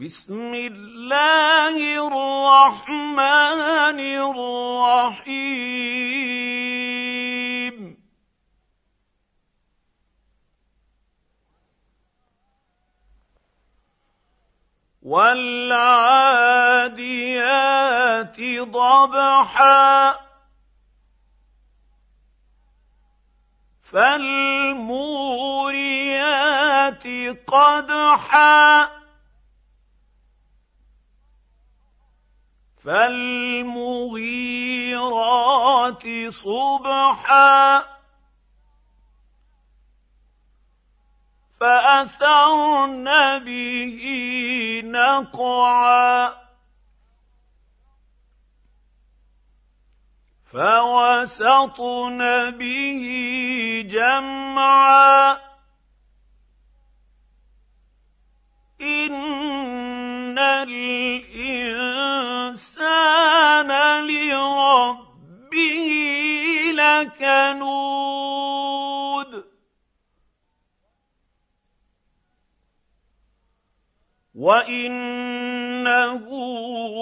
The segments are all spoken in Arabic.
بسم الله الرحمن الرحيم. والعاديات ضبحا. فالموريات قدحا. فالمغيرات صبحا فأثرن به نقعا فوسطن به جمعا لكنود وانه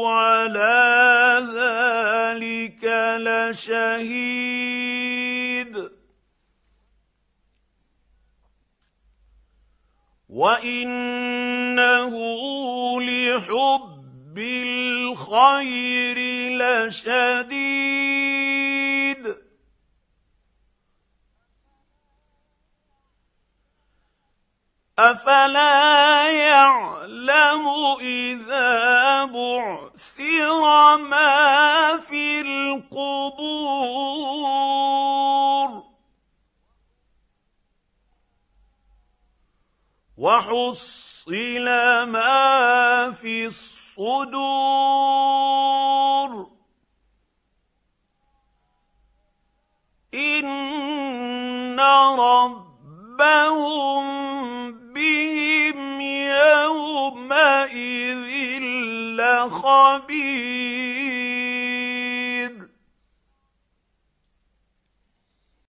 على ذلك لشهيد. وانه لحب الخير لشديد. أفلا يعلم إذا بعثر ما في القبور وحصل ما في الصدور إن ربهم لخبير